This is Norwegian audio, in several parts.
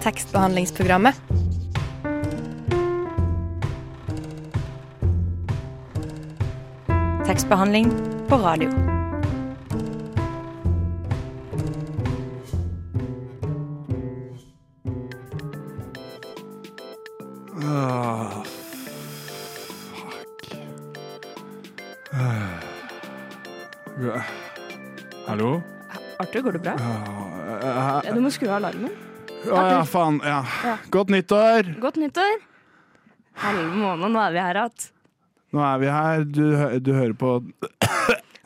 tekstbehandlingsprogrammet. Tekstbehandling på radio. Ah, fuck. Ah. Hallo? Arthur, går det bra? Ah, du må skru av alarmen. Å ja, faen. Ja. Ja. Godt nyttår! Godt nyttår! Halve måned, nå er vi her igjen. Nå er vi her. Du, du hører på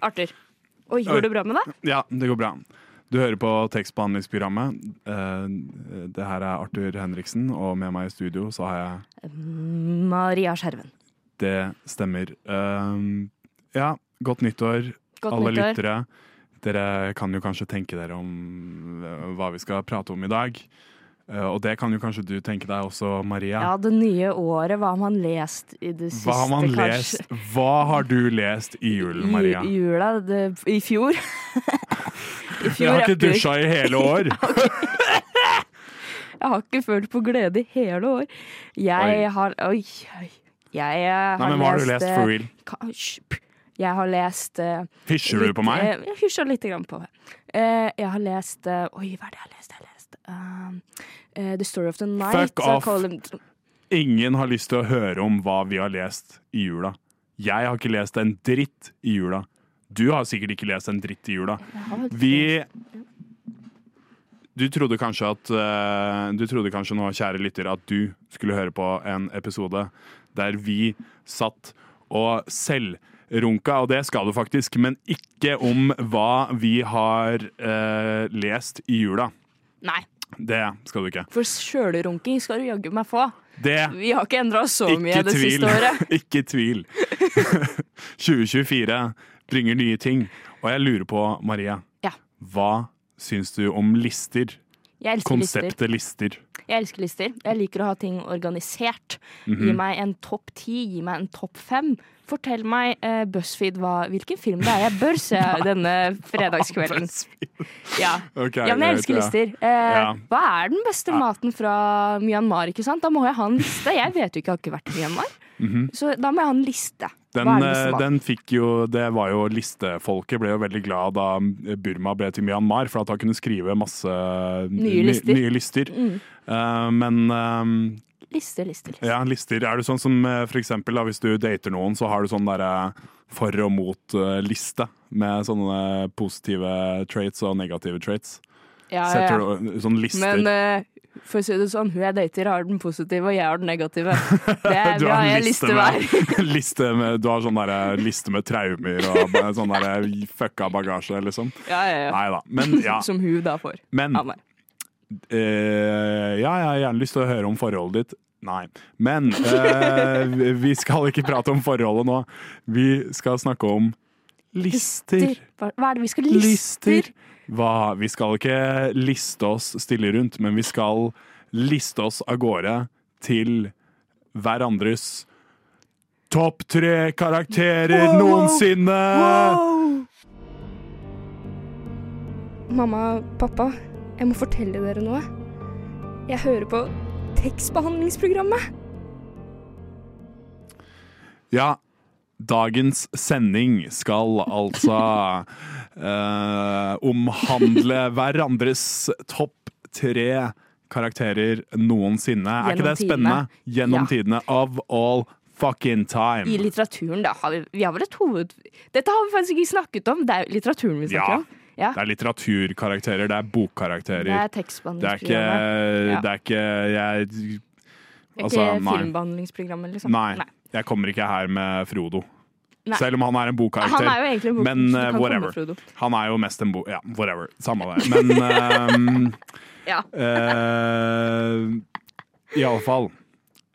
Arthur. Oi, går det bra med deg? Ja, det går bra. Du hører på tekstbehandlingsprogrammet. Eh, Det her er Arthur Henriksen, og med meg i studio så har jeg Maria Skjerven. Det stemmer. Um, ja, godt nyttår, Godt alle nyttår. lyttere. Dere kan jo kanskje tenke dere om uh, hva vi skal prate om i dag. Uh, og det kan jo kanskje du tenke deg også, Maria. Ja, det nye året, hva har man lest i det siste, hva har man kanskje? lest? Hva har du lest i julen, Maria? I jula, det, i fjor. I Jeg har ikke dusja i hele år. Jeg har ikke følt på glede i hele år. Jeg Oi. har Oi, oi. Jeg eh, har Nei, men hva har du lest eh, for real? Jeg har lest uh, Hysjer du på meg? Uh, Jeg hysjer litt grann på meg. Uh, jeg har lest uh, Oi, hva er det jeg har lest? Jeg har lest uh, The Story of the Night. Fuck off. Ingen har lyst til å høre om hva vi har lest i jula. Jeg har ikke lest en dritt i jula. Du har sikkert ikke lest en dritt i jula. Vi Du trodde kanskje at Du trodde kanskje nå, kjære lytter, at du skulle høre på en episode der vi satt og selvrunka, og det skal du faktisk, men ikke om hva vi har eh, lest i jula. Nei, Det skal du ikke. for sjølrunking skal du jaggu meg få. Det Vi har ikke endra så mye det tvil. siste året. ikke tvil. 2024 bringer nye ting. Og jeg lurer på, Maria, Ja. hva syns du om lister? Jeg elsker lister. Konseptet lister. Jeg elsker lister. Jeg liker å ha ting organisert. Mhm. Gi meg en topp ti, gi meg en topp fem. Fortell meg, uh, BuzzFeed, hva, hvilken film det er jeg bør se denne fredagskvelden. Ja. Okay, ja, men jeg elsker ja. lister. Uh, Ja. Hva er den beste maten fra Myanmar? ikke sant? Da må jeg ha en liste. Jeg vet jo ikke, jeg har ikke vært i Myanmar. Så da må jeg ha en liste. Den, eh, den fikk jo Det var jo listefolket ble jo veldig glad da Burma ble til Myanmar, for at han kunne skrive masse Nye ny- lister. nye lister. Mm. Uh, men uh, Lister, lister, liste. Ja, lister. Er det sånn som eh, for eksempel da, hvis du dater noen, så har du sånn derre for og mot-liste med sånne positive traits og negative traits. Ja, Setter ja. du sånn lister Men uh, for å si det sånn, hun jeg dater har den positive, og jeg har den negative. Det er Du har en liste liste med, liste med, du har sånn der, liste med traumer og sånn der fucka bagasje, liksom. Ja, ja, ja. Nei da. Men ja. Som hun da får. Men ja, eh, ja, jeg har gjerne lyst til å høre om forholdet ditt. Nei. Men uh, vi skal ikke prate om forholdet nå. Vi skal snakke om lister. Hva, hva er det vi skal lister? Lister. Hva, vi skal ikke liste oss stille rundt, men vi skal liste oss av gårde til hverandres topp tre karakterer Wow. noensinne! Mamma, pappa, jeg må fortelle dere noe. Jeg hører på tekstbehandlingsprogrammet. Ja, dagens sending skal altså eh, omhandle hverandres topp tre karakterer noensinne. er ikke det spennende? Gjennom Ja. tidene. Of all fucking time. I litteraturen, da har vi, vi har vel et hoved... Dette har vi faktisk ikke snakket om. Det er litteraturen vi snakker Ja. om. Ja. Det er litteraturkarakterer, det er bokkarakterer. Det er tekstbehandlingsprogrammet. Det er ikke. Det er ikke jeg, Ikke altså, nei. filmbehandlingsprogrammet, liksom. Nei, jeg kommer ikke her med Frodo. Nei. Selv om han er en bokkarakter. Han er jo egentlig en bok, Men eh, kan whatever. Han er jo mest en bok... Ja, whatever. Samme det. Men uh, Ja. uh, Iallfall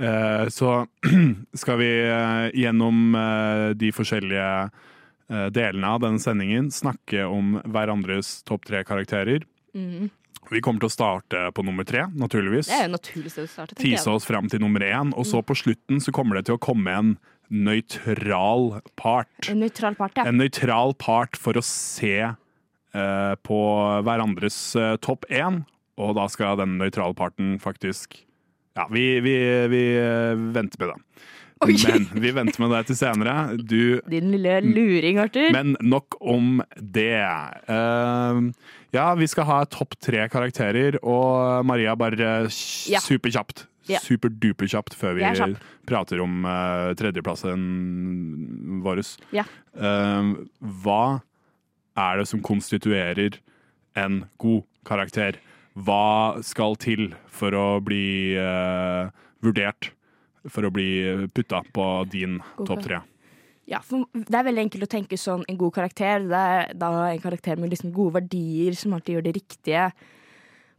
uh, så skal vi eh, gjennom eh, de forskjellige eh, delene av denne sendingen snakke om hverandres topp tre karakterer. Vi kommer til å starte på nummer tre, naturligvis. Det er jo naturlig å starte. Tise oss fram til nummer én, og så på slutten så kommer det til å komme en nøytral part. En nøytral part, ja. En nøytral part for å se eh, på hverandres eh, topp én, Og da skal den nøytrale parten faktisk Ja, vi, vi, vi eh, venter med det. Oi. Men vi venter med deg til senere. Du Din lille luring, Arthur. Men nok om det. Uh, ja, vi skal ha topp tre karakterer, og Maria, bare Ja. superkjapt. Ja. Superduperkjapt før vi er prater om uh, tredjeplassen vår. Ja. Uh, hva er det som konstituerer en god karakter? Hva skal til for å bli uh, vurdert? For å bli putta på din topp tre? Ja, for Det er veldig enkelt å tenke sånn en god karakter. Det er da en karakter med liksom gode verdier, som alltid gjør det riktige.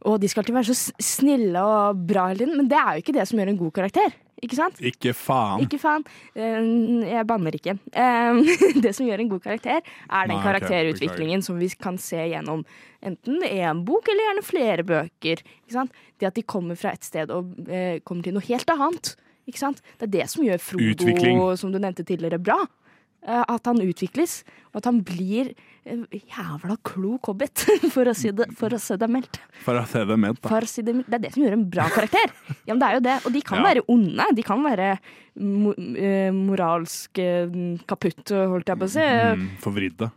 Og de skal alltid være så snille og bra hele tiden, men det er jo ikke det som gjør en god karakter. Ikke sant? Ikke faen. Ikke faen. Eh, Jeg banner ikke. Det som gjør en god karakter, er den Nei, karakterutviklingen som vi kan se gjennom enten én bok eller gjerne flere bøker. Ikke sant? Det at de kommer fra et sted og eh, kommer til noe helt annet. Ikke sant? Det er det som gjør Frodo, Utvikling. som du nevnte tidligere, bra. Eh, At han utvikles, og at han blir jævla klok hobbit, for å si det, for å si det meldt. For å se det meldt, da. Si det, det er det som gjør en bra karakter. Ja, men det er jo det. Og de kan Ja. være onde. De kan være mo eh, moralsk eh, kaputt, holdt jeg på å si. Mm, Forvridde.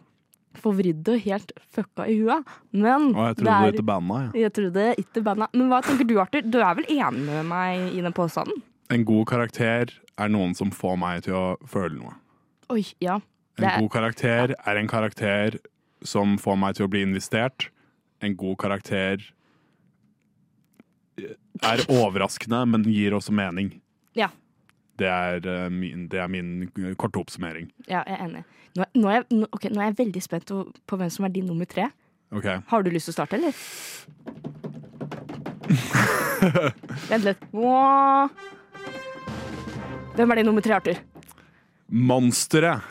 Forvridde, helt fucka i huet. Men Å, jeg det er- du het banna. Ja. jeg trodde ikke banna. Men hva tenker du, Arthur? Du er vel enig med meg i den påstanden? En god karakter er noen som får meg til å føle noe. Oi, ja. En er, god karakter er en karakter som får meg til å bli investert. En god karakter er overraskende, men gir også mening. Ja. Det er, eh, min, det er min korte oppsummering. ja, jeg er enig. Nå, nå, er nå, okay, nå er jeg veldig spent på, hvem som er din nummer tre. Ok, Har du lyst til å starte, eller? Vent litt. Åh. Hvem er din nummer tre, Arthur? Monsteret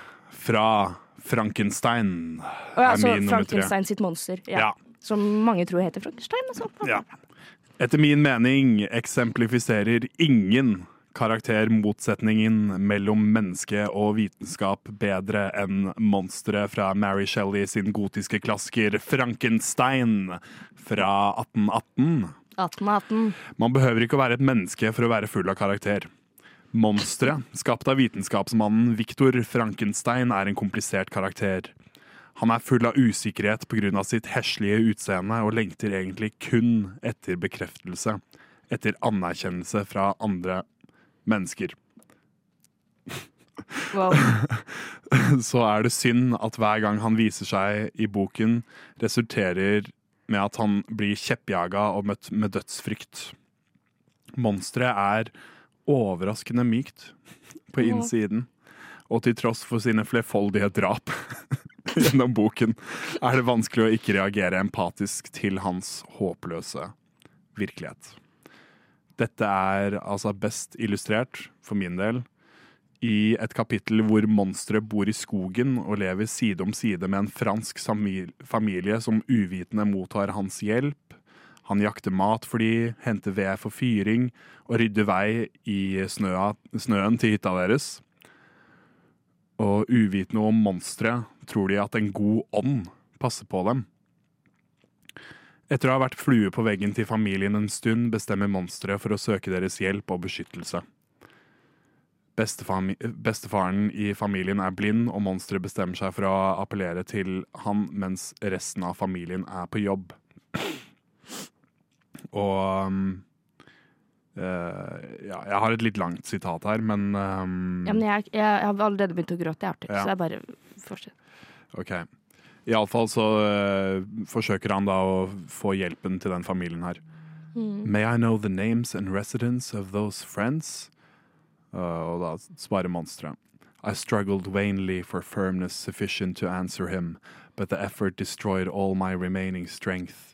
fra Frankenstein Å ja, er så min nummer tre. Frankenstein sitt monster. Ja. Ja. Som mange tror heter Frankenstein. Altså. Ja. Etter min mening eksemplifiserer ingen karakter motsetningen mellom menneske og vitenskap bedre enn monsteret fra Mary Shelley sin gotiske klassiker Frankenstein fra 1818. 1818. Man behøver ikke å være et menneske for å være full av karakter. Monsteret, skapt av vitenskapsmannen Viktor Frankenstein, er en komplisert karakter. Han er full av usikkerhet pga. sitt heslige utseende og lengter egentlig kun etter bekreftelse, etter anerkjennelse fra andre mennesker. Wow. Så er det synd at hver gang han viser seg i boken, resulterer med at han blir kjeppjaga og møtt med dødsfrykt. Monsteret er overraskende mykt på innsiden, og til tross for sine flerfoldige drap gjennom boken, er det vanskelig å ikke reagere empatisk til hans håpløse virkelighet. Dette er altså best illustrert, for min del, i et kapittel hvor monsteret bor i skogen og lever side om side med en fransk familie som uvitende mottar hans hjelp. Han jakter mat for de, henter ved for fyring og rydder vei i snøa, snøen til hytta deres. Og uvitende om monsteret tror de at en god ånd passer på dem. Etter å ha vært flue på veggen til familien en stund, bestemmer monsteret for å søke deres hjelp og beskyttelse. Bestefaren i familien er blind, og monsteret bestemmer seg for å appellere til han mens resten av familien er på jobb. Og um, Uh, ja, jeg har et litt langt sitat her, men um, Ja, men jeg, jeg, jeg har allerede begynt å gråte, jeg, Arthur. Ja. Så jeg bare fortsett. OK. Iallfall så uh, forsøker han da å få hjelpen til den familien her. May I know the names and residence of those friends? Uh, og da svarer monsteret. I struggled vainly for firmness sufficient to answer him, but the effort destroyed all my remaining strength.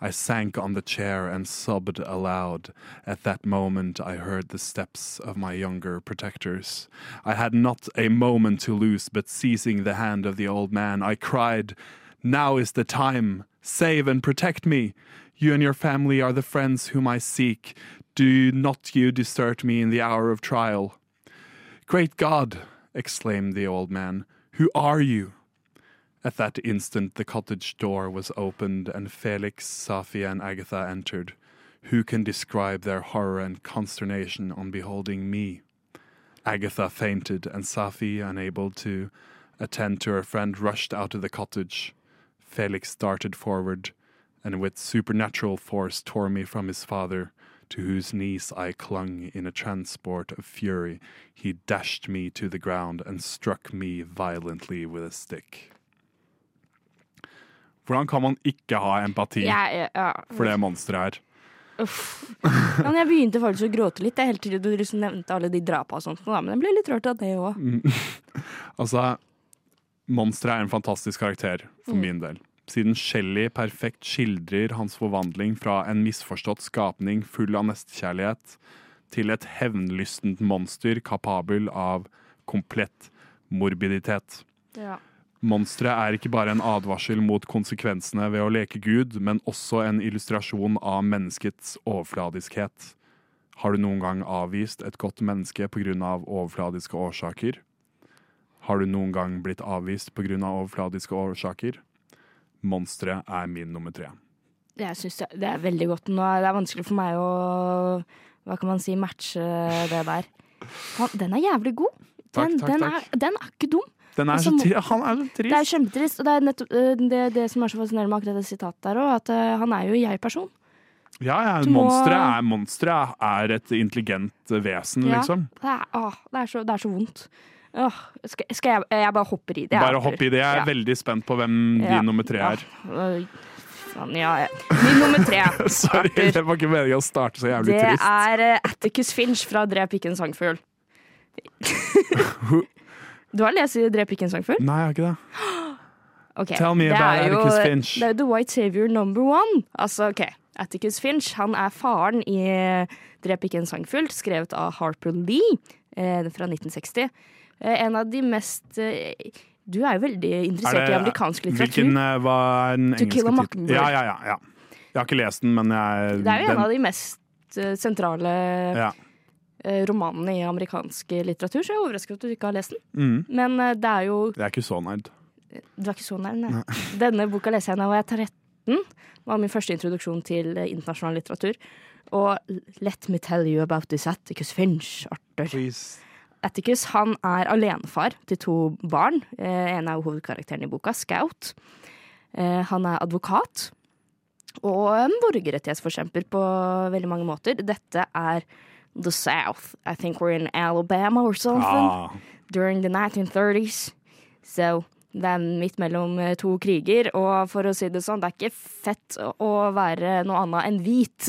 I sank on the chair and sobbed aloud. At that moment, I heard the steps of my younger protectors. I had not a moment to lose, but seizing the hand of the old man, I cried, Now is the time! Save and protect me! You and your family are the friends whom I seek. Do not you desert me in the hour of trial. Great God! exclaimed the old man. Who are you? At that instant, the cottage door was opened, and Felix, Safi, and Agatha entered. Who can describe their horror and consternation on beholding me? Agatha fainted, and Safi, unable to attend to her friend, rushed out of the cottage. Felix darted forward, and with supernatural force tore me from his father, to whose knees I clung in a transport of fury. He dashed me to the ground and struck me violently with a stick. Hvordan kan man ikke ha empati Jeg, ja. for det monsteret her? Uff. Ja, jeg begynte faktisk å gråte litt. Helt til du liksom nevnte alle de drapa og sånt. Men jeg ble litt rørt av det òg. Altså, monsteret er en fantastisk karakter for Mm. min del. Siden Shelly perfekt skildrer hans forvandling fra en misforstått skapning full av nestekjærlighet til et hevnlystent monster kapabel av komplett morbiditet. Ja. Monsteret er ikke bare en advarsel mot konsekvensene ved å leke Gud, men også en illustrasjon av menneskets overfladiskhet. Har du noen gang avvist et godt menneske pga. overfladiske årsaker? Har du noen gang blitt avvist pga. overfladiske årsaker? Monsteret er min nummer tre. Jeg syns det, er veldig godt. Nå er det vanskelig for meg å hva kan man si, matche det der. Den er jævlig god. Takk, Den, takk, den, takk. Er, den er ikke dum. Den er så, så han er så Det er kjempetrist. Og det er nettopp øh, det, det som er så fascinerende med akkurat det sitatet der òg, at øh, han er jo jeg-person. Ja, ja, Du må- monsteret er, monsteret er et intelligent vesen, Ja. liksom. Det er, å, det er, så, det er så vondt. Åh, skal, skal jeg, jeg bare hopper i det. Bare hopp i det. Jeg er Ja. veldig spent på hvem Ja. din nummer tre er. Ja. faen, ja. Min nummer tre, Sorry, det var ikke meningen å starte så jævlig det trist. er øh, Atticus Finch fra Drep ikke en sangfugl. Du har lest Drep ikke en sangfugl? Nei, jeg har ikke det. Okay. Tell me det about er jo- Atticus Finch. Det er jo The White Savior number one. Altså, ok, Atticus Finch han er faren i Drep ikke en sangfugl, skrevet av Harper Lee eh, fra 1960. Eh, en av de mest eh, Du er jo veldig interessert Er det- i amerikansk litteratur. Hvilken var den engelske? To Kill tittelen? Ja, ja, ja, ja. Jeg har ikke lest den, men jeg Det er jo den, en av de mest eh, sentrale ja. Eh, romanene i amerikansk litteratur, så jeg er overrasket at du ikke har lest den. mm, Men eh, det er jo Jeg er ikke så nerd. Du er ikke så nerd, nei. Denne boka leser jeg da jeg var 13. Det var min første introduksjon til eh, internasjonal litteratur. Og let me tell you about this Atticus Finch, Arthur. Atticus han er alenefar til to barn. Eh, en er jo hovedkarakteren i boka, Scout. Eh, han er advokat. Og en borgerrettighetsforkjemper på veldig mange måter. Dette er The South. I think we're in Alabama or something Ah, during the 1930s. So det er midt mellom eh, to kriger, og for å si det sånn, det er ikke fett å- være noe annet enn hvit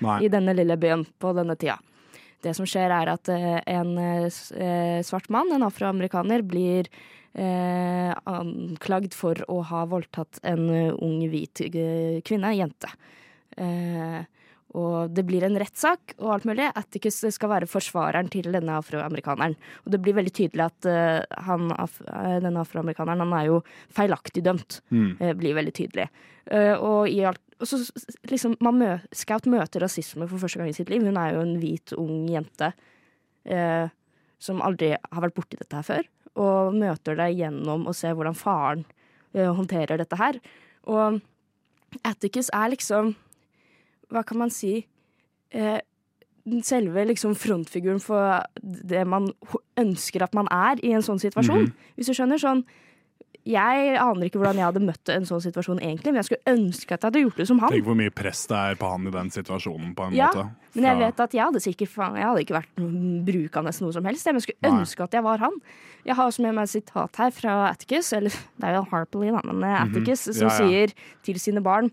nei. i denne lille byen på denne tida. Det som skjer er at eh, en eh, svart mann, en afroamerikaner, blir eh, anklagd for å ha voldtatt en ung hvit kvinne, jente. Eh, og det blir en rettssak og alt mulig. Atticus skal være forsvareren til denne afroamerikaneren. Og det blir veldig tydelig at uh, han, af, eh, denne afroamerikaneren han er jo feilaktig dømt. Mm. Uh, blir veldig tydelig. Uh, og i alt og så liksom, man mø Scout møter rasisme for første gang i sitt liv. Hun er jo en hvit, ung jente som aldri har vært borti dette her før. Og møter det gjennom å se hvordan faren håndterer dette her. Og Atticus er liksom Hva kan man si? Eh, selve liksom frontfiguren for det man ønsker at man er i en sånn situasjon. Mhm. Hvis du skjønner sånn Jeg aner ikke hvordan jeg hadde møtt en sånn situasjon egentlig, men jeg skulle ønske at jeg hadde gjort det som han. Tenk hvor mye press det er på han i den situasjonen, på en Ja, måte. Men jeg vet at jeg hadde sikkert Jeg hadde ikke vært brukende noe som helst. Men jeg skulle Nei. ønske at jeg var han. Jeg har også med meg et sitat her fra Atticus, eller det er jo Harpley, da, men eh, Atticus, som -hmm. Ja, ja. sier til sine barn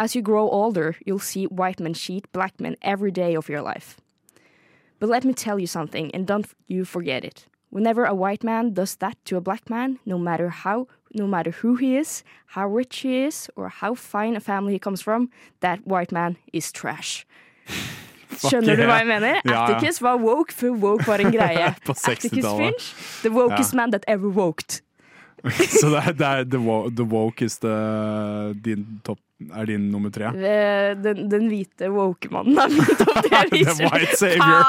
As you grow older, you'll see white men cheat black men every day of your life. But let me tell you something, and don't you forget it. Whenever a white man does that to a black man, no matter how, no matter who he is, how rich he is, or how fine a family he comes from, that white man is trash. Skjønner du hva jeg mener? Ja, ja. Atticus var woke før woke var en greie. Atticus Finch, the wokest Ja. man that ever woked. Så det er, det er the, woke, the Woke is the, din topp er din nummer tre? Den, den hvite woke-mannen er min topp tre. The white savior.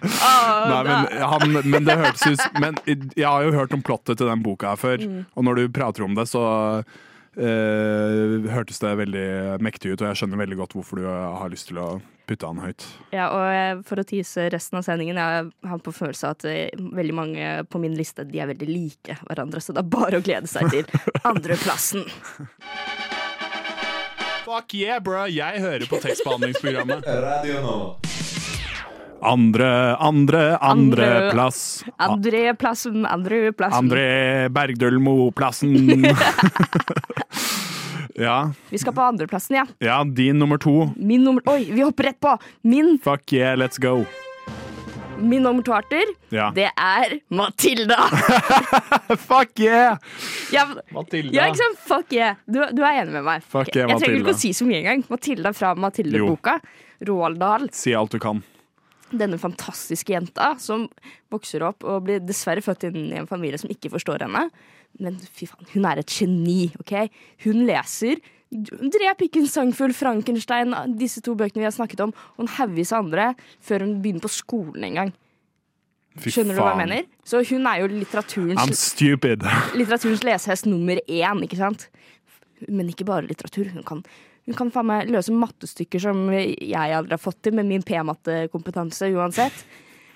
oh, Nei, men, han, men det hørtes ut Men jeg har jo hørt om plottet til den boka her før, Mm. og når du prater om det, så eh, hørtes det veldig mektig ut, og jeg skjønner veldig godt hvorfor du har lyst til å putte han høyt. Ja, og eh, for å tease resten av sendingen, jeg har på følelse av at eh, veldig mange på min liste de er veldig like hverandre, så det er bare å glede seg til andreplassen. Fuck yeah, bro! Jeg hører på tekstbehandlingsprogrammet. Radio Nova. Andre, andre, Andre- andreplass. Andreplassen, andreplassen. André Bergdølmo-plassen. ja, Vi skal på andreplassen, ja. ja, din nummer to. Min nummer Oi, vi hopper rett på! Min, Fuck yeah, let's go. min nummer to, Arthur, Ja. det er Matilda. Fuck yeah! Ja, Matilda. ja, ikke sant? Fuck yeah. Du, du er enig med meg? Fuck yeah, Jeg trenger ikke å si så mye engang. Matilda fra Matilde-boka. Roald Dahl. Si alt du kan. Denne fantastiske jenta som vokser opp og blir dessverre født inn i en familie som ikke forstår henne. Men fy faen, hun er et geni, OK? Hun leser Drep ikke en sangfull Frankenstein, disse to bøkene vi har snakket om, og en haugvis andre før hun begynner på skolen en gang. Fy Skjønner du hva jeg mener? Så hun er jo litteraturens, litteraturens lesehest nummer én, ikke sant? Men ikke bare litteratur. Hun kan, hun kan faen meg løse mattestykker som jeg aldri har fått til med min P-mattekompetanse uansett.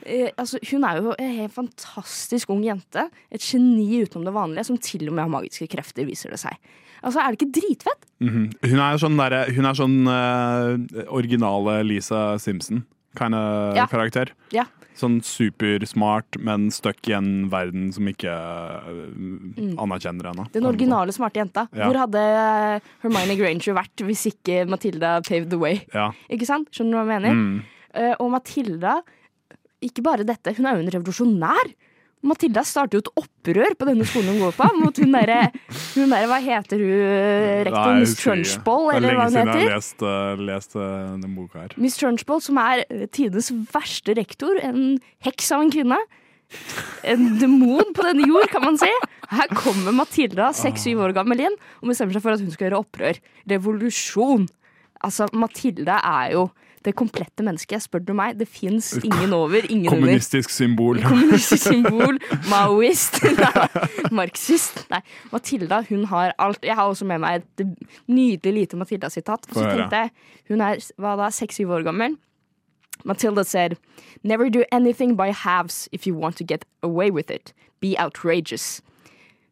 Eh, altså, hun er jo en helt fantastisk ung jente. Et geni utenom det vanlige, som til og med har magiske krefter, viser det seg. Altså, Er det ikke dritfett? Mhm. Hun er sånn, der, hun er sånn uh, originale Lisa Simpson kind of Ja. karakter. Ja. Sånn supersmart, men stuck i en verden som ikke mm. anerkjenner henne. Den originale smarte jenta. Ja. Hvor hadde eh, Hermione Granger vært hvis ikke Matilda paved the way? Ja. Ikke sant? Skjønner du hva jeg mener? Mm. Uh, og Matilda, ikke bare dette, hun er jo en revolusjonær. Matilda starter jo et opprør på denne skolen hun går på, mot hun derre der, Hva heter hun? Rektor Miss jeg Miss hva hun heter? Det er lenge siden jeg har lest, lest denne boka her. Miss Trunchbull, som er eh, tidenes verste rektor. En heks av en kvinne. En demon på denne jord, kan man si. Her kommer Matilda, seks-syv år gammel inn, og bestemmer seg for at hun skal gjøre opprør. Revolusjon. Altså, Matilda er jo det komplette mennesket, spør du meg. Det fins ingen over, ingen under. Kommunistisk symbol. Kommunistisk symbol, maoist, nei, marxist. Nei, Matilda hun har alt. Jeg har også med meg et nydelig lite Matilda-sitat. Så tenkte jeg, Hun er hva da, seks-syv år gammel. Matilda said, Never do anything by halves if you want to get away with it. Be outrageous.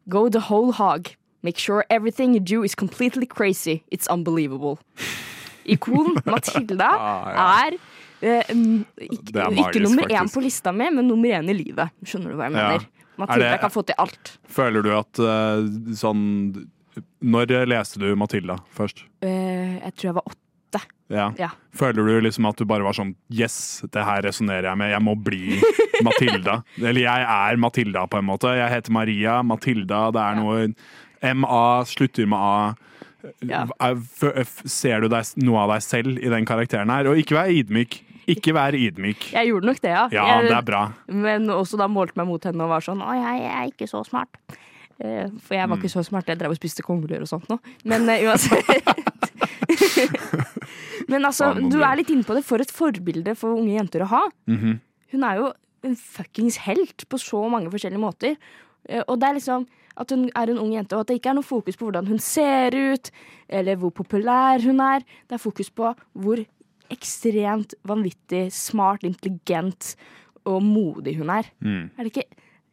Go the whole hog. Make sure everything you do is completely crazy. It's unbelievable. Ikon Matilda er eh, ikke, er magisk, ikke nummer én på lista mi, men nummer én i livet. Skjønner du hva jeg Ja. mener? Matilda Er det- kan få til alt. Føler du at uh, sånn Når leste du Matilda først? Uh, jeg tror jeg var åtte. Ja. Ja. Føler du liksom at du bare var sånn Yes, det her resonnerer jeg med. Jeg må bli Matilda. Eller jeg er Matilda, på en måte. Jeg heter Maria. Matilda. Det er noe MA slutter med A. Ja. F- f- Ser du deg, noe av deg selv i den karakteren her? Og ikke vær ydmyk. Ikke vær ydmyk. Jeg gjorde nok det, ja. Ja, jeg, det er bra. Men også da målte meg mot henne og var sånn Å, jeg, jeg er ikke så smart. Eh, for jeg var Mm. ikke så smart. Jeg drev og spiste kongler og sånt nå. Men eh, uansett. Men altså, du er litt inne på det. For et forbilde for unge jenter å ha. Mhm. Hun er jo en fuckings helt på så mange forskjellige måter. Eh, Og det er liksom at hun er en ung jente, og at det ikke er noe fokus på hvordan hun ser ut, eller hvor populær hun er. Det er fokus på hvor ekstremt vanvittig smart, intelligent og modig hun er. Mm. Er det ikke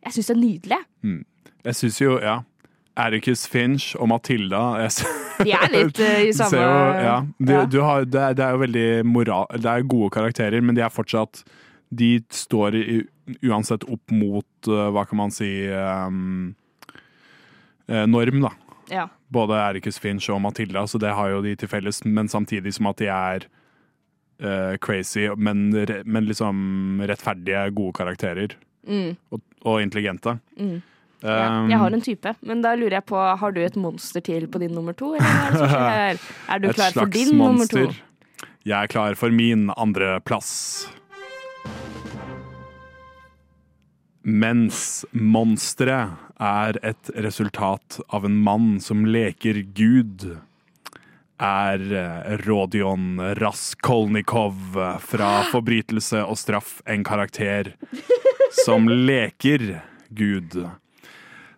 Jeg syns det er nydelig. Jeg syns jo, ja Ericus Finch og Matilda De er litt uh, i samme jo, ja. Du, Ja. Du har, det, er, det er jo veldig moral Det er gode karakterer, men de er fortsatt De står i, uansett opp mot uh, Hva kan man si um, eh, Norm, da. Ja. Både Ericus Finch og Matilda, så det har jo de til felles, men samtidig som at de er uh, crazy, men, men liksom rettferdige, gode karakterer. Mm. Og, og intelligente. Mm. Ja, jeg har en type, men da lurer jeg på Har du et monster til på din nummer to? Eller er, er du klar for din din nummer to? Jeg er klar for min andre Mens monsteret er et resultat av en mann som leker Gud. Er eh, Rodion Raskolnikov fra Forbrytelse og straff en karakter som leker Gud?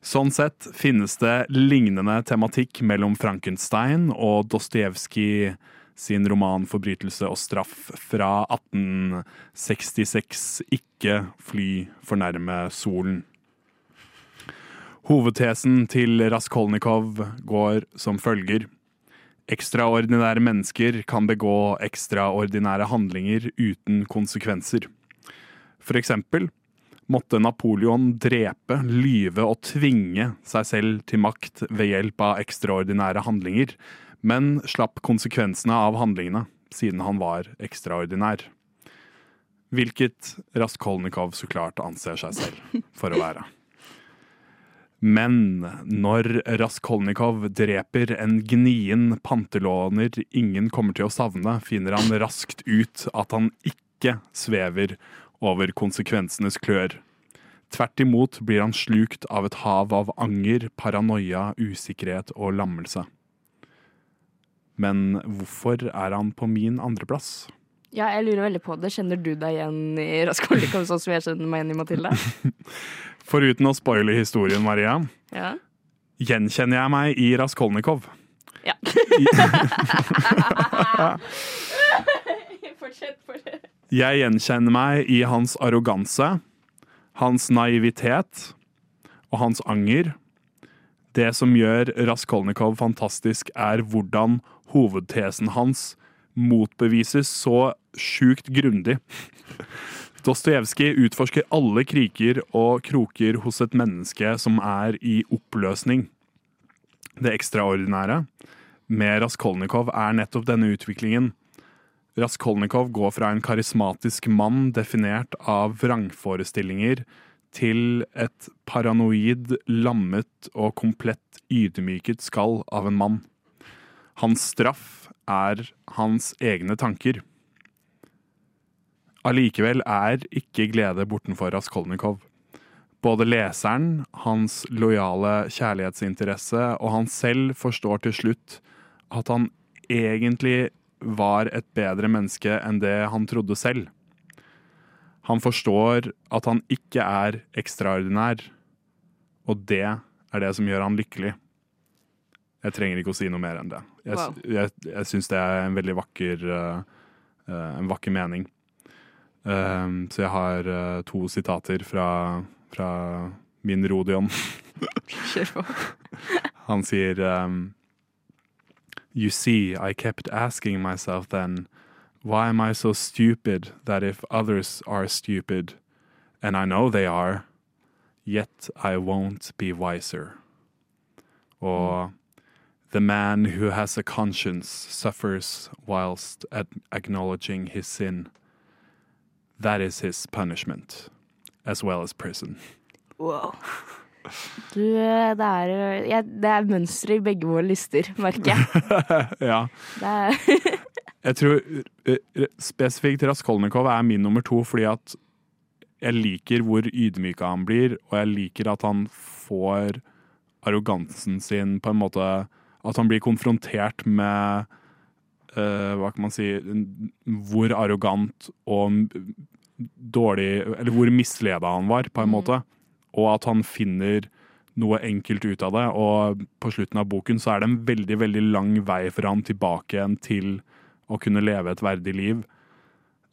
Sånn sett finnes det lignende tematikk mellom Frankenstein og Dostojevskij sin roman 'Forbrytelse og straff' fra 1866 Ikke fly fornærme solen. Hovedtesen til Raskolnikov går som følger. Ekstraordinære mennesker kan begå ekstraordinære handlinger uten konsekvenser. For eksempel måtte Napoleon drepe, lyve og tvinge seg selv til makt ved hjelp av ekstraordinære handlinger, men slapp konsekvensene av handlingene, siden han var ekstraordinær. Hvilket Raskolnikov så klart anser seg selv for å være. Men når Raskolnikov dreper en gnien pantelåner ingen kommer til å savne, finner han raskt ut at han ikke svever over konsekvensenes klør. Tvert imot blir han slukt av et hav av anger, paranoia, usikkerhet og lammelse. Men hvorfor er han på min andreplass? Ja, jeg lurer veldig på det. Kjenner du deg igjen i Raskolnikov sånn som jeg kjenner meg igjen i Matilda? Foruten å spoile historien, Maria, Ja. gjenkjenner jeg meg i Raskolnikov. ja. fortsett, fortsett. Jeg gjenkjenner meg i hans arroganse, hans naivitet og hans anger. Det som gjør Raskolnikov fantastisk, er hvordan hovedtesen hans motbevises så sjukt grundig. Dostojevskij utforsker alle kriker og kroker hos et menneske som er i oppløsning. Det ekstraordinære med Raskolnikov er nettopp denne utviklingen. Raskolnikov går fra en karismatisk mann definert av vrangforestillinger til et paranoid, lammet og komplett ydmyket skall av en mann. Hans straff er hans egne tanker. Allikevel er ikke glede bortenfor Raskolnikov. Både leseren, hans lojale kjærlighetsinteresse og han selv forstår til slutt at han egentlig var et bedre menneske enn det han trodde selv. Han forstår at han ikke er ekstraordinær, og det er det som gjør han lykkelig. Jeg trenger ikke å si noe mer enn det. Jeg, Wow. jeg, jeg syns det er en veldig vakker, uh, en vakker mening. Um, så jeg har uh, to sitater fra, fra min Rodion. Kjør på. Han sier um, You see, I kept asking myself then, why am I so stupid that if others are stupid, and I know they are, yet I won't be wiser. Or The man who has a conscience suffers whilst ad- acknowledging his sin. That is his punishment, as well as prison. Wow. Du, det er, jeg, det er mønster i begge våre lister, merker jeg. ja. Det er, Jeg tror eh, eh, spesifikt Raskolnikov er min nummer to, fordi at jeg liker hvor ydmyka han blir, og jeg liker at han får arrogansen sin på en måte At han blir konfrontert med uh, Hva kan man si Hvor arrogant og dårlig Eller hvor misleda han var, på en måte. Og at han finner noe enkelt ut av det. Og på slutten av boken så er det en veldig, veldig lang vei for han tilbake igjen til å kunne leve et verdig liv.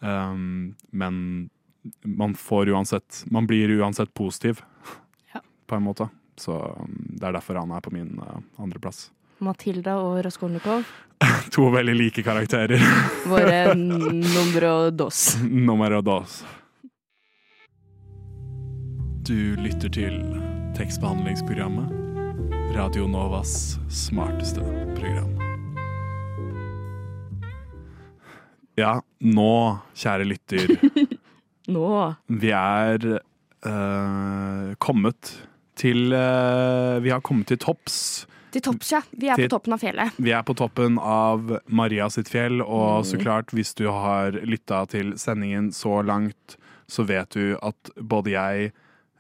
Um, men man får uansett Man blir uansett positiv, Ja. på en måte. Så um, det er derfor han er på min uh, andreplass. Matilda og Raskolnikov, To veldig like karakterer. våre numero dos. Numero dos. Du lytter til tekstbehandlingsprogrammet. Radio Novas smarteste program. Ja, nå, kjære lytter, Nå. vi er eh, kommet til eh, Vi har kommet til topps. Til topps, ja. Vi er Til- på toppen av fjellet. Vi er på toppen av Maria sitt fjell, og så klart, hvis du har lytta til sendingen så langt, så vet du at både jeg,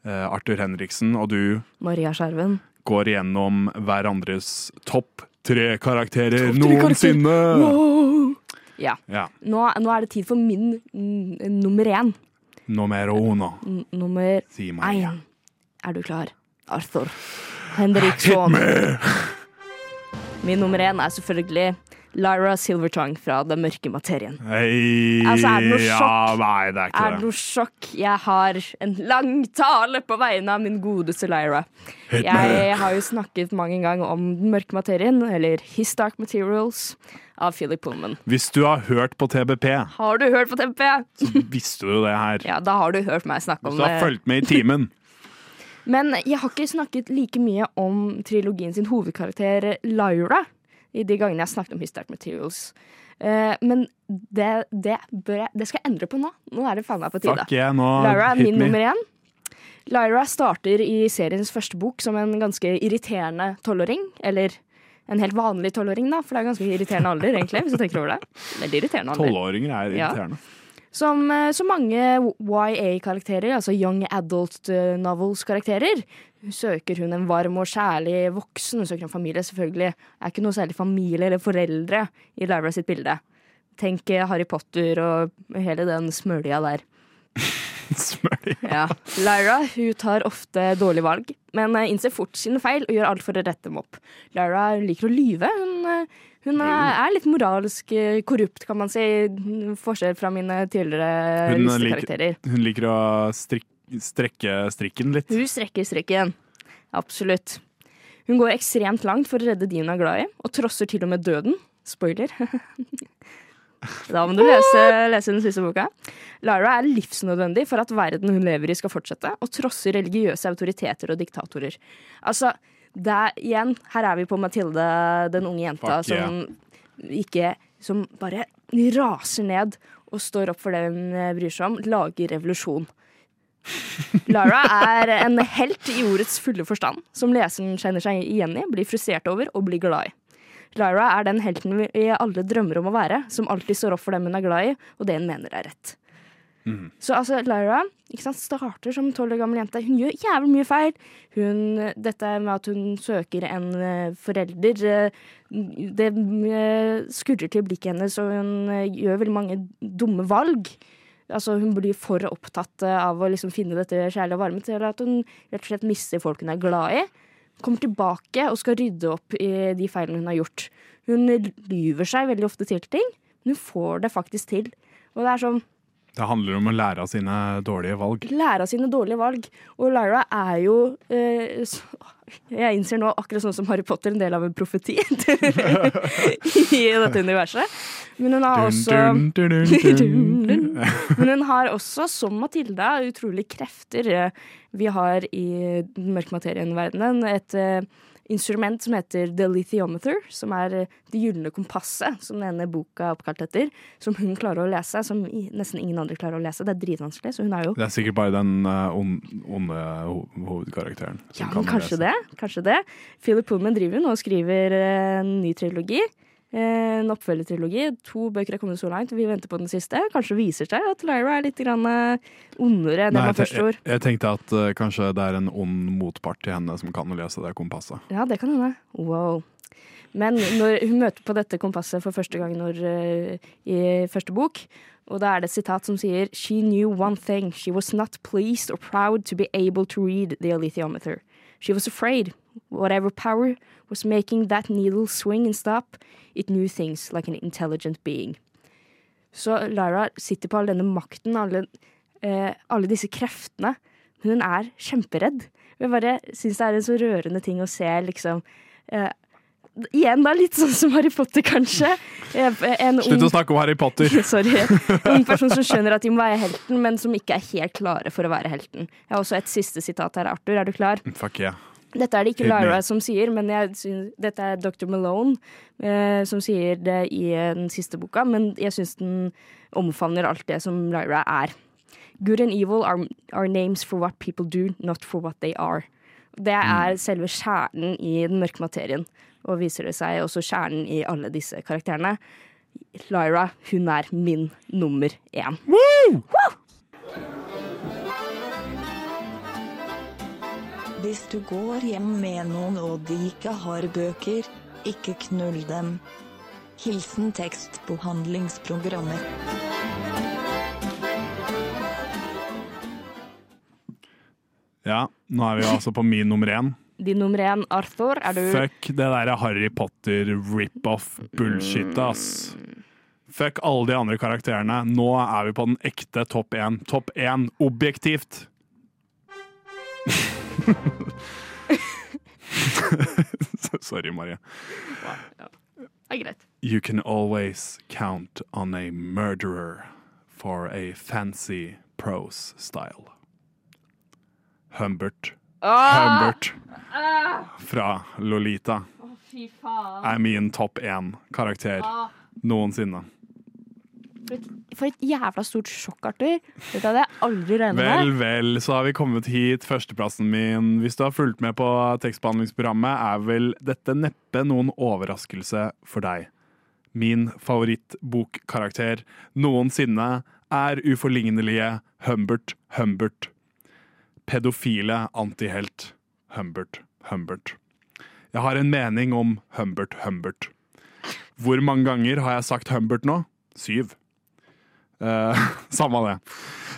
eh, Arthur Henriksen og du Maria Skjerven. går gjennom hverandres topp tre karakterer Topp tre noensinne. Wow! Ja. Ja. Nå, nå er det tid for min mm, nummer én. Numero uno. N nummer Si én. Er du klar? Arthur Henriksson. Min nummer én er selvfølgelig Lyra Silvertong fra Den mørke materien. Hei, Altså, er det noe ja, sjokk? nei, det er ikke Er det noe sjokk? Jeg har en lang tale på vegne av min godeste Lyra. Jeg har jo snakket mange ganger om Den mørke materien, eller His Dark Materials, av Philip Pullman. Hvis du har hørt på TBP, Har du hørt på TBP? så visste du det her. Ja, da har du hørt meg snakke Hvis om du har det. fulgt med i timen. Men jeg har ikke snakket like mye om trilogien sin hovedkarakter Lyra i de gangene jeg har snakket om Hysteric Materials. Eh, men det, det, jeg, det skal jeg endre på nå. Nå er det faen meg på tide. Takk, yeah, Lyra er min me. nummer én. Lyra starter i seriens første bok som en ganske irriterende tolvåring. Eller en helt vanlig tolvåring, da, for det er ganske irriterende alder, egentlig. hvis du tenker over det. Veldig irriterende alder. Tolvåringer er Ja. irriterende. Som eh, så mange YA-karakterer, altså Young Adult eh, Novels-karakterer, søker hun en varm og kjærlig voksen. Hun søker en familie, selvfølgelig. Er ikke noe særlig familie eller foreldre i Lyra sitt bilde. Tenk eh, Harry Potter og hele den smølja der. Smør. Ja. Lyra hun tar ofte dårlige valg, men eh, innser fort sine feil og gjør alt for å rette dem opp. Lyra liker å lyve. Hun, eh, hun er er litt moralsk eh, korrupt, kan man si. Forskjell fra mine tidligere Hun listekarakterer. Hun liker å strik strekke strikken litt. Hun strekker strikken. Absolutt. Hun går ekstremt langt for å redde de hun er glad i, og trosser til og med døden. Spoiler. Da må du lese, lese den siste boka. Lara er livsnødvendig for at verden hun lever i skal fortsette, og trosser religiøse autoriteter og diktatorer. Altså, det er, igjen, her er vi på Mathilde, den unge jenta Fuck yeah. som ikke Som bare raser ned og står opp for det hun eh, bryr seg om. Lager revolusjon. Lara er en helt i ordets fulle forstand, som leseren kjenner seg igjen i, blir frustrert over og blir glad i. Lara er den helten vi alle drømmer om å være, som alltid står opp for dem hun er glad i, og det hun mener er rett. Mm. Så altså, Lyra sant, starter som tolv år gammel jente. Hun gjør jævlig mye feil. Hun, dette med at hun søker en uh, forelder, uh, det uh, skurrer til blikket hennes, og hun gjør veldig mange dumme valg. Altså, hun blir for opptatt av å liksom finne dette kjærlige og varme til at hun rett og slett mister folk hun er glad i. Kommer tilbake og skal rydde opp i de feilene hun har gjort. Hun lyver seg veldig ofte til ting, men hun får det faktisk til. Og det er sånn Det handler om å lære av sine dårlige valg. lære av sine dårlige valg. Og Lyra er jo eh, Jeg innser nå, akkurat sånn som Harry Potter, en del av en profeti i dette universet. Men hun har også. Men hun har også, som Matilda, utrolig krefter. Vi har i den mørke materien-verdenen et eh, instrument som heter The Lithiometer, som er eh, det gylne kompasset, som denne boka er oppkalt etter. Som hun klarer å lese, som nesten ingen andre klarer å lese. Det er dritvanskelig, så hun er jo Det er sikkert bare den eh, onde ho hovedkarakteren. som Ja, kan kanskje lese. det. Kanskje det. Philip Pullman driver nå og skriver eh, en ny trilogi. Eh, En oppfølgertrilogi. To bøker er kommet så langt, vi venter på den siste. Kanskje viser seg at Lyra er litt grann, eh, ondere enn Nei, man jeg, først tror. jeg, jeg tenkte at uh, kanskje det er en ond motpart til henne som kan lese det kompasset. Ja, det kan hende. Wow. Men når hun møter på dette kompasset for første gang når, uh, i første bok, og da er det et sitat som sier She knew one thing. She was not pleased or proud to be able to read the alethiometer. She was afraid. Whatever power was making that needle swing and stop, it knew things like an intelligent being. Så Lara sitter på all denne makten, alle, eh, alle disse kreftene. Hun er kjemperedd. Jeg bare syns det er en så rørende ting å se, liksom. Eh, igjen, da, litt sånn som Harry Potter, kanskje. Eh, En Slutt ung å snakke om Harry Potter! Sorry. En ung person som skjønner at de må være helten, men som ikke er helt klare for å være helten. Jeg har også et siste sitat her. Arthur, er du klar? Fuck yeah. Dette er det ikke Lyra som sier, men synes, dette er Dr. Malone eh, som sier det i eh, den siste boka. Men jeg syns den omfavner alt det som Lyra er. Good and evil are, are names for what people do, not for what they are. Det er selve kjernen i den mørke materien. Og viser det seg også kjernen i alle disse karakterene. Lyra, hun er min nummer én. Hvis du går hjem med noen og de ikke har bøker, ikke knull dem. Hilsen tekstbehandlingsprogrammet. Ja, nå er vi altså på min nummer én. Din nummer én, Arthur, er du Fuck det derre Harry Potter rip-off-bullshit, ass. Fuck alle de andre karakterene. Nå er vi på den ekte topp én. Topp én objektivt. Sorry, Marie. Det er greit. You can always count on a murderer for a fancy prose style. Humbert. Humbert fra Lolita faen. er min topp én-karakter noensinne. For et, for et jævla stort sjokk, Arthur. Dette hadde jeg aldri regnet Vel, vel, så har vi kommet hit. Førsteplassen min, hvis du har fulgt med på tekstbehandlingsprogrammet, er vel dette neppe noen overraskelse for deg. Min favorittbokkarakter noensinne er uforlignelige Humbert Humbert. Pedofile antihelt Humbert Humbert. Jeg har en mening om Humbert Humbert. Hvor mange ganger har jeg sagt Humbert nå? Syv. Eh, samme det.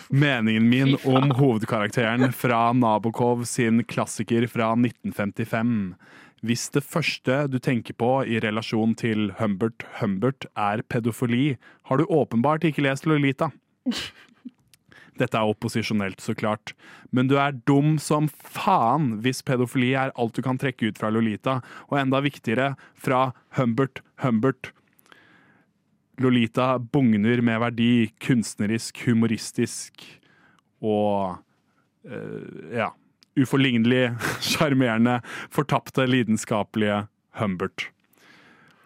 Meningen min om hovedkarakteren fra Nabokov sin klassiker fra 1955. Hvis det første du tenker på i relasjon til Humbert Humbert er pedofili, har du åpenbart ikke lest Lolita. Dette er opposisjonelt, så klart, men du er dum som faen hvis pedofili er alt du kan trekke ut fra Lolita, og enda viktigere, fra Humbert Humbert. Lolita bugner med verdi, kunstnerisk, humoristisk og uh, ja, uforlignelig, sjarmerende, fortapte, lidenskapelige Humbert.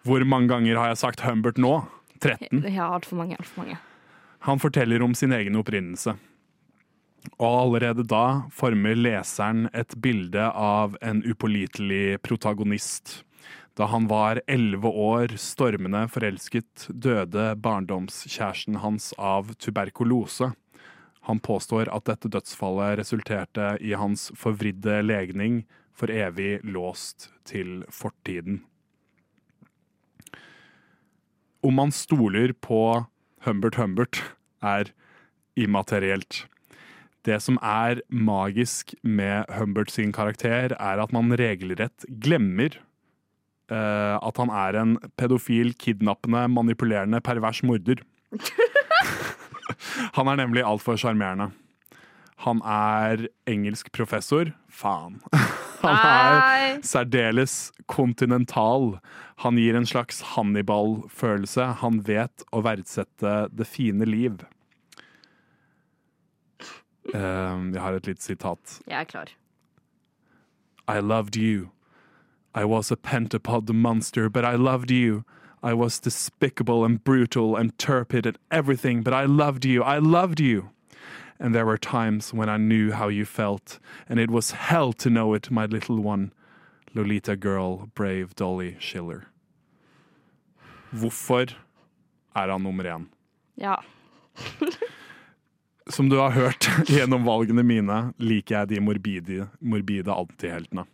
Hvor mange ganger har jeg sagt Humbert nå? 13. Ja, altfor mange. Alt for mange. Han forteller om sin egen opprinnelse. Og allerede da former leseren et bilde av en upålitelig protagonist. Da han var elleve år, stormende forelsket, døde barndomskjæresten hans av tuberkulose. Han påstår at dette dødsfallet resulterte i hans forvridde legning, for evig låst til fortiden. Om man stoler på Humbert Humbert, er immaterielt. Det som er magisk med Humbert sin karakter, er at man regelrett glemmer eh, at han er en pedofil, kidnappende, manipulerende, pervers morder. han er nemlig altfor sjarmerende. Han er engelsk professor. Faen. Han er særdeles kontinental. Han gir en slags Hannibal-følelse. Han vet å verdsette det fine liv. Uh, jeg har et lite sitat. Jeg er klar. I loved you. I was a pentapod monster, but I loved you. I was despicable and brutal and turpid and everything, but I loved you. I loved you. And there were times when I knew how you felt, and it was hell to know it, my little one. Lolita girl, brave Dolly Schiller. Hvorfor er han nummer én? Ja. Som du har hørt gjennom valgene mine, liker jeg de morbide, morbide antiheltene.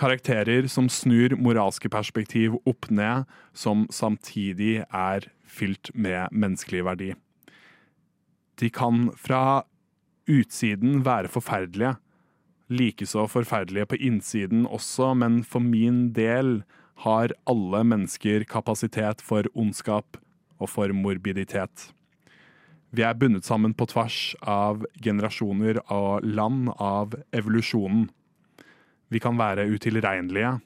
Karakterer som snur moralske perspektiv opp ned, som samtidig er fylt med menneskelig verdi. De kan fra utsiden være forferdelige, likeså forferdelige på innsiden også, men for min del har alle mennesker kapasitet for ondskap og for morbiditet. Vi er bundet sammen på tvers av generasjoner og land av evolusjonen. Vi kan være utilregnelige,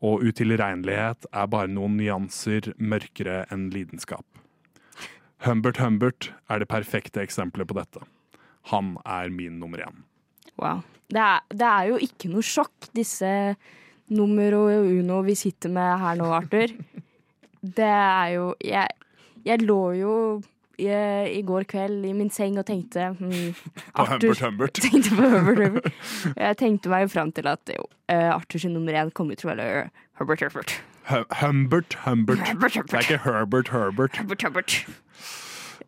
og utilregnelighet er bare noen nyanser mørkere enn lidenskap. Humbert Humbert er det perfekte eksempelet på dette. Han er min nummer én. Wow. Det er, det er jo ikke noe sjokk, disse numero uno vi sitter med her nå, Arthur. Det er jo Jeg, jeg lå jo i, i går kveld i min seng og tenkte hmm, På Humbert Humbert. tenkte på Humbert Humbert. Jeg tenkte meg fram til at jo, eh, Arthur sin nummer én kommer til å være Humbert Humbert. Humbert Humbert. Humbert Det er ikke Herbert Herbert. Humbert, Humbert.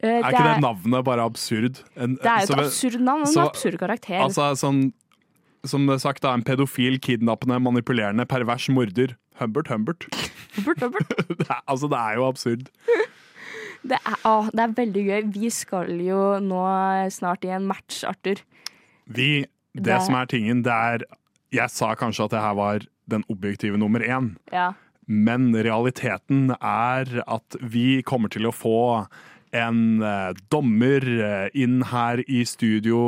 Uh, Er ikke det navnet bare absurd? En- det er jo et absurd navn og en absurd karakter. Altså sånn som det er sagt, da, en pedofil, kidnappende, manipulerende, pervers morder. Humbert, Humbert. Humbert, Humbert. Det er, altså, det er jo absurd. Det er, å, det er veldig gøy. Vi skal jo nå snart i en match, Arthur. Vi, det, Det- som er tingen, det er Jeg sa kanskje at det her var den objektive nummer én. Ja. Men realiteten er at vi kommer til å få en eh, dommer eh, inn her i studio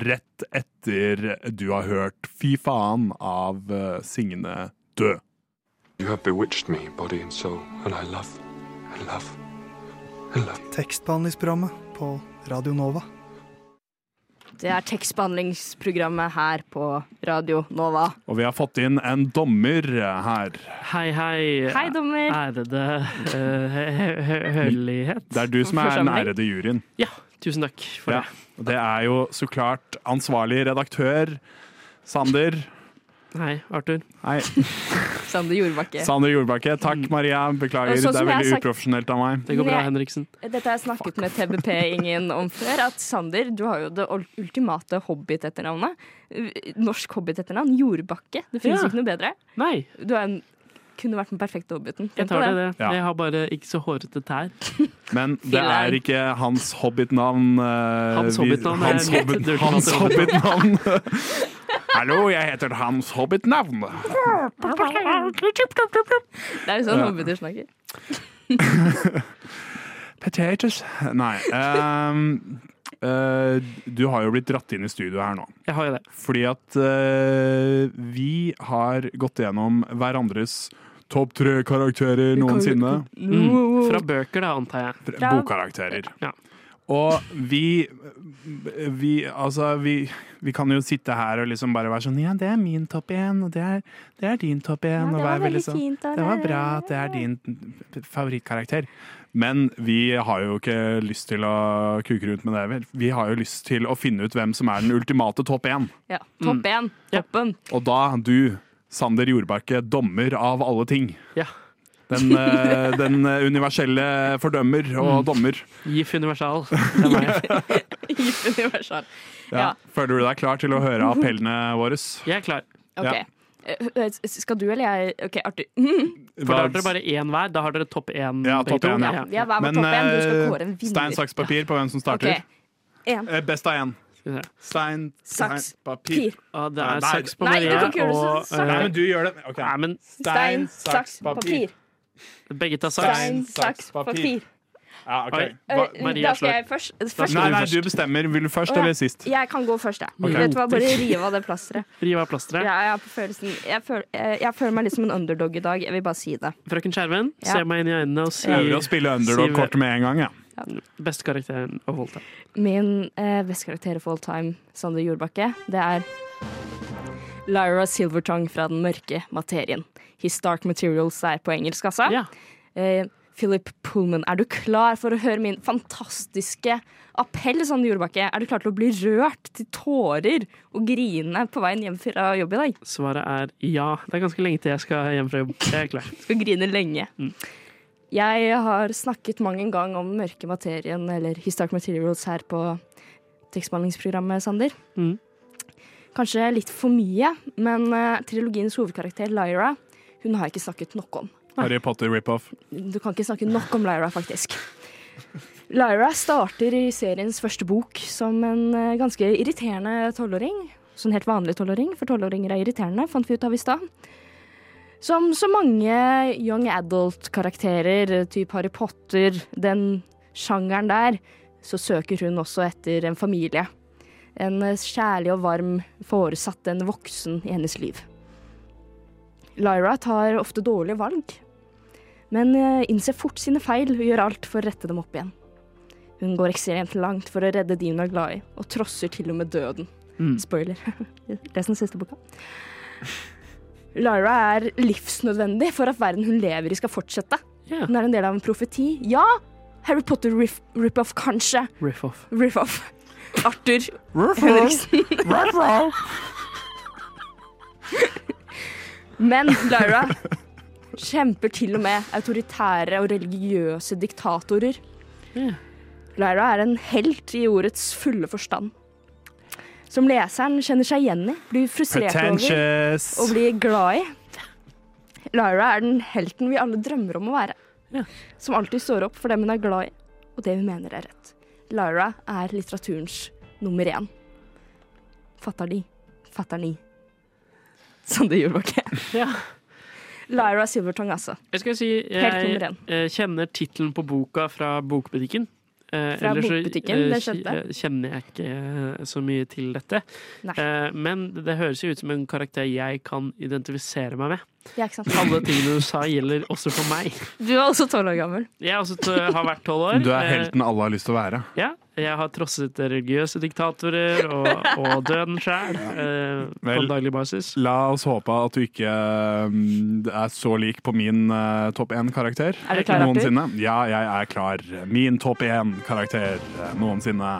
rett etter du har hørt Fy faen av eh, Signe dø. You have bewitched me, body and soul, and I love, I love, Tekstbehandlingsprogrammet på Radio Nova. Det er tekstbehandlingsprogrammet her på Radio Nova. Og vi har fått inn en dommer eh, her. Hei, hei. Hei, dommer. Ærede uh, høylighet. Det er du som er den ærede juryen. Ja, tusen takk for Ja. det. det er jo så klart ansvarlig redaktør Sander. Hei, Arthur. Hei, Sander Jordbakke. Sander Jordbakke. Takk, Maria. Beklager, sånn det er veldig sagt- uprofesjonelt av meg. Det går bra, Henriksen. Dette har jeg snakket med TBP-ingen om før. At Sander, du har jo det ultimate hobbit-etternavnet. Norsk hobbit-etternavn. Jordbakke. Det finnes Ja. ikke noe bedre. Nei, Du er en, kunne vært den perfekte hobbiten. jeg tar det. det. Ja. Jeg har bare ikke så hårete tær. Men det er ikke hans hobbitnavn. eh, Hans hobbitnavn hans, hobbit, hans hobbitnavn. Hallo, jeg heter Hans Hobbit-navn. Det er jo sånn Ja. hobbiter snakker. Potatoes Nei. Um, uh, du har jo blitt dratt inn i studio her nå. Jeg har jo det. Fordi at uh, vi har gått gjennom hverandres topp tre karakterer noensinne. Mm. Fra bøker, da, antar jeg. Fra- Bokkarakterer. Ja. Og vi, vi Altså, vi, vi kan jo sitte her og liksom bare være sånn Ja, det er min topp én, og det er, det er din topp én. det var veldig sånn, fint. Det var bra at det er din favorittkarakter. Men vi har jo ikke lyst til å kuke rundt med det. vel. Vi har jo lyst til å finne ut hvem som er den ultimate topp én. Ja. Topp én. Ja. Toppen. Og da, du, Sander Jordbakke, dommer av alle ting. Ja. Den, eh, den universelle fordømmer og dommer. GIF Universal. Det er meg. Universal. Ja. Ja. Føler du deg klar til å høre appellene våre? Jeg er klar. Okay. Ja. Eh, Skal du eller jeg OK, Arthur. For da har dere bare én hver. Da har dere topp én. Ja, begge to. ja. Vi har hver Men topp én. Du skal eh, kåre en vinner. stein, saks, papir på hvem som starter. Okay. Eh, Best av én. Stein, Saks, papir. Ah, det er Nei, saks på nei, du kan ikke gjøre det og uh, Nei, eh, men du gjør det. Okay. Nei, men Stein, saks, papir. Begge tar saks. Stein, saks, papir. Ja, ok. Eh, Hva- Maria Da skal jeg først. først. Nei, nei, du bestemmer. Vil du først oh, ja. eller sist? Jeg kan gå først, jeg. Okay. Vet du hva, Bare rive av det plasteret. Riv av plasteret. Ja, jeg, på følelsen. Jeg, føler, jeg, jeg føler meg litt som en underdog i dag. Jeg vil bare si det. Frøken Skjerven, Ja. se meg inn i øynene og si Prøver å spille underdog-kortet med en gang, ja. beste karakteren of all time. Min eh, beste karakter of all time, Sander Jordbakke, det er Lyra Silvertongue fra Den mørke materien. His Dark Materials er på engelsk, altså. Ja. Eh, Philip Pullman, er du klar for å høre min fantastiske appell, Sander Jordbakke? Er du klar til å bli rørt til tårer og grine på veien hjem fra jobb i dag? Svaret er ja. Det er ganske lenge til jeg skal hjem fra jobb. Jeg er klar. Skal grine lenge. Mm. Jeg har snakket mang en gang om mørke materien, eller His Dark Materials, her på tekstbehandlingsprogrammet, Sander. Mm. Kanskje litt for mye, men uh, trilogiens hovedkarakter, Lyra, hun har jeg ikke snakket nok om. Harry Potter rip-off. Du kan ikke snakke nok om Lyra, faktisk. Lyra starter i seriens første bok som en eh, ganske irriterende tolvåring. Sånn helt vanlig tolvåring, for tolvåringer er irriterende, fant vi ut av i stad. Som så mange young adult-karakterer, type Harry Potter, den sjangeren der, så søker hun også etter en familie. En eh, kjærlig og varm foresatt, en voksen i hennes liv. Lyra tar ofte dårlige valg, men eh, innser fort sine feil og gjør alt for å rette dem opp igjen. Hun går ekstremt langt for å redde de hun er glad i, og trosser til og med døden. Mm. Spoiler. Les den siste boka. Lyra er livsnødvendig for at verden hun lever i skal fortsette. Yeah. Hun er en del av en profeti. Ja, Harry Potter riff- rip-off, kanskje. Riff off. Riff-off. Arthur Henriksen. Men Lyra kjemper til og med autoritære og religiøse diktatorer. Ja. Lyra er en helt i ordets fulle forstand. som leseren kjenner seg igjen i, blir frustrert over og blir glad i. Lyra er den helten vi alle drømmer om å være. Ja. Som alltid står opp for dem hun er glad i, og det hun mener er rett. Lyra er litteraturens nummer én. Fatter de, fatter ni. Som Jordbakke. Ja. Lyra Silvertong, altså. Jeg skal si, jeg, jeg eh, kjenner tittelen på boka fra bokbutikken. Eh, Fra ellers bokbutikken, så eh, kjenner jeg ikke eh, så mye til dette. Eh, men det høres jo ut som en karakter jeg kan identifisere meg med. Ja, ikke sant? Alle tingene du sa, gjelder også for meg. Du er også tolv år gammel. Jeg også har vært tolv år. Du er Eh, helten alle har lyst til å være. Ja, jeg har trosset religiøse diktatorer og, og døden sjæl eh, på daglig basis. La oss håpe at du ikke um, er så lik på min uh, topp én-karakter Er du klar, Arthur? noensinne. Ja, jeg er klar. Min topp én-karakter uh, noensinne.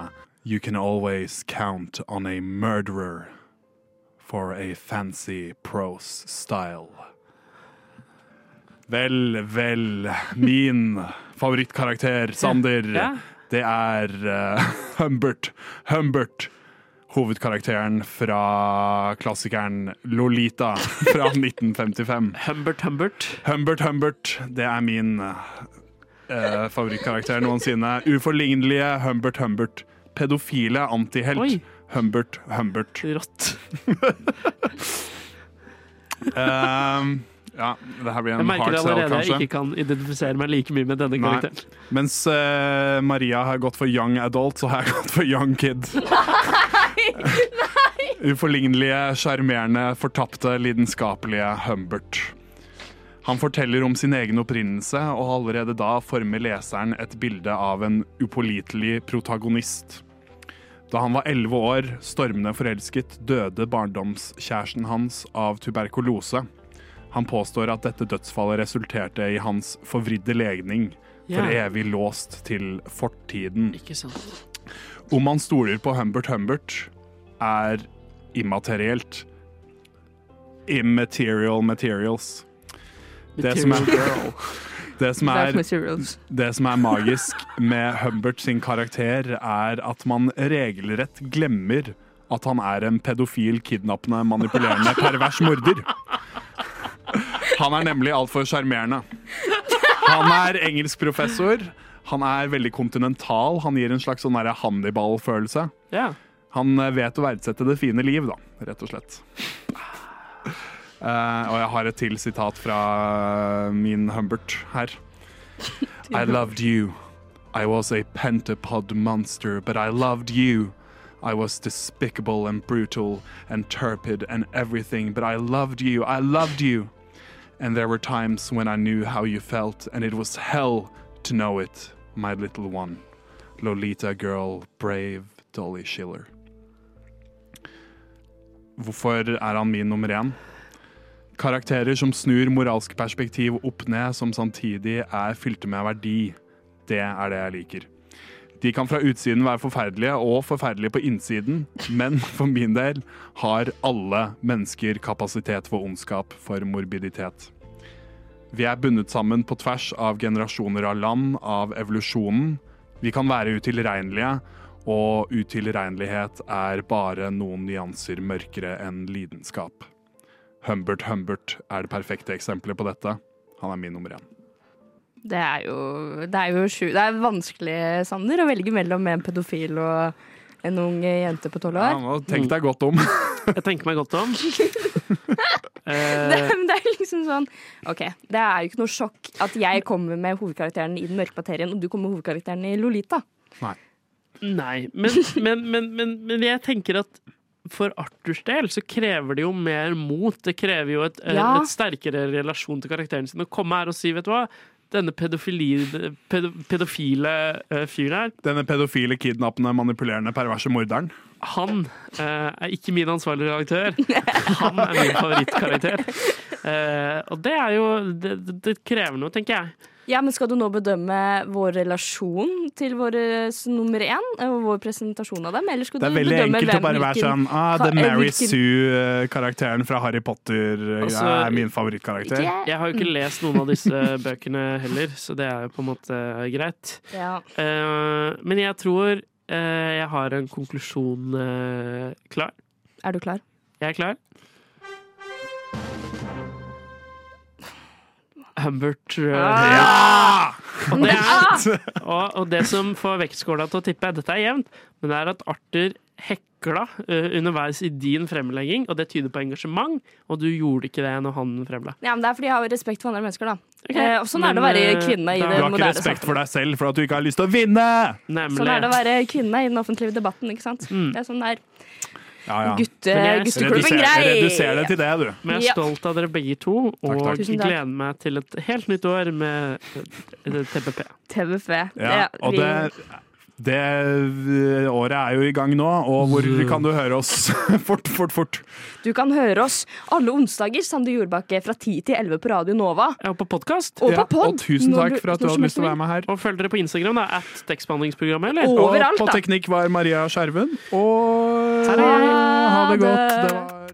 You can always count on a murderer for a fancy prose style. Vel, vel. Min favorittkarakter, Sander, Ja. det er uh, Humbert. Humbert. Hovedkarakteren fra klassikeren Lolita fra 1955. Humbert Humbert. Humbert Humbert, det er min uh, favorittkarakter noensinne. Uforlignelige Humbert Humbert. Pedofile antihelt. Humbert Humbert. Rått. Ehm, ja, det her blir Jeg merker hard sell, allerede jeg ikke kan identifisere meg like mye med denne Nei. karakteren. Mens eh, Maria har gått for young adult, så har jeg gått for young kid. Uforlignelige, sjarmerende, fortapte, lidenskapelige Humbert. Han forteller om sin egen opprinnelse, og allerede da former leseren et bilde av en upålitelig protagonist. Da han var elleve år, stormende forelsket, døde barndomskjæresten hans av tuberkulose. Han påstår at dette dødsfallet resulterte i hans forvridde legning, for Ja. evig låst til fortiden. Ikke sant. Om man stoler på Humbert Humbert, er immaterielt. Immaterial materials. Det som er- Girl. Det som er Det som er magisk med Humbert sin karakter, er at man regelrett glemmer at han er en pedofil, kidnappende, manipulerende, pervers morder. Han er nemlig altfor sjarmerende. Han er engelskprofessor. Han er veldig kontinental. Han gir en slags sånn Hannibal-følelse. Ja. Han eh, vet å verdsette det fine liv, da, rett og slett. Uh, og jeg har et til sitat fra eh, min Humbert her. I loved you. I was a pentapod monster, but I loved you. I was despicable and brutal and turpid and everything, but I loved you. I loved you. And there were times when I knew how you felt, and it was hell to know it, my little one. Lolita girl, brave Dolly Schiller. Hvorfor er han min nummer én? Karakterer som snur moralske perspektiv opp ned, som samtidig er fylte med verdi. Det er det jeg liker. De kan fra utsiden være forferdelige og forferdelige på innsiden, men for min del har alle mennesker kapasitet for ondskap, for morbiditet. Vi er bundet sammen på tvers av generasjoner av land, av evolusjonen. Vi kan være utilregnelige, og utilregnelighet er bare noen nyanser mørkere enn lidenskap. Humbert Humbert er det perfekte eksempelet på dette. Han er min nummer én. Det er jo, det er jo sju, det er vanskelig, Sander, å velge mellom en pedofil og en ung jente på tolv Ja, nå Tenk deg godt om. Jeg tenker meg godt om. Det, Eh, det er liksom sånn OK, det er jo ikke noe sjokk at jeg kommer med hovedkarakteren i Den mørke materien, og du kommer med hovedkarakteren i Lolita. nei, men, men, men, men, men jeg tenker at for Arthurs del så krever det jo mer mot. Det krever jo et, eh, Ja. et sterkere relasjon til karakteren sin. Å komme her og si, vet du hva, denne pedofili, pedo, pedofile uh, fyren her, Denne pedofile, kidnappende, manipulerende, perverse morderen. han uh, er ikke min ansvarlige redaktør. Han er min favorittkarakter. Uh, og det er jo det, det, det krever noe, tenker jeg. Ja, men Skal du nå bedømme vår relasjon til vår nummer én, og vår presentasjon av dem? Eller skal Det er veldig enkelt å bare være sånn ah, The Mary Sue-karakteren fra Harry Potter eh, Altså, er min favorittkarakter. Yeah. Jeg har jo ikke lest noen av disse bøkene heller, så det er jo på en måte greit. Ja. Uh, men jeg tror uh, jeg har en konklusjon uh, klar. Er du klar? Jeg er klar. Humbert eh, ja! og, det er, og, og det som får vektskåla til å tippe, dette er jevnt, men det er at Arthur hekla uh, underveis i din fremlegging, og det tyder på engasjement, og du gjorde ikke det når han fremla. Ja, men Det er fordi jeg har respekt for andre mennesker, da. Okay. Eh, og sånn er det å være eh, kvinne i da- det Du har ikke moderne respekt for deg selv for at du ikke har lyst til å vinne! Nemlig. Sånn er det å være kvinne i den offentlige debatten, ikke sant. Mm. Det er sånn det er. Ja, ja. Gutte, gutteklubben grei! reduser det til det, du. Men jeg er Ja. stolt av dere begge to, og takk. Takk. gleder meg til et helt nytt år med eh, TPP. TVF. Ja, og det, det eh, året er jo i gang nå, og hvor kan du høre oss? fort, fort, fort. Du kan høre oss alle onsdager, Sander Jordbakke, fra 10 til 11 på Radio Nova. Ja, og på podkast. Og Ja, og tusen takk for at du hadde lyst til å være med her. Og følg dere på Instagram, da. At tekstbehandlingsprogrammet, eller? Og- Overalt, og på da. teknikk var Maria Skjerven. Og Ha det. godt. Det var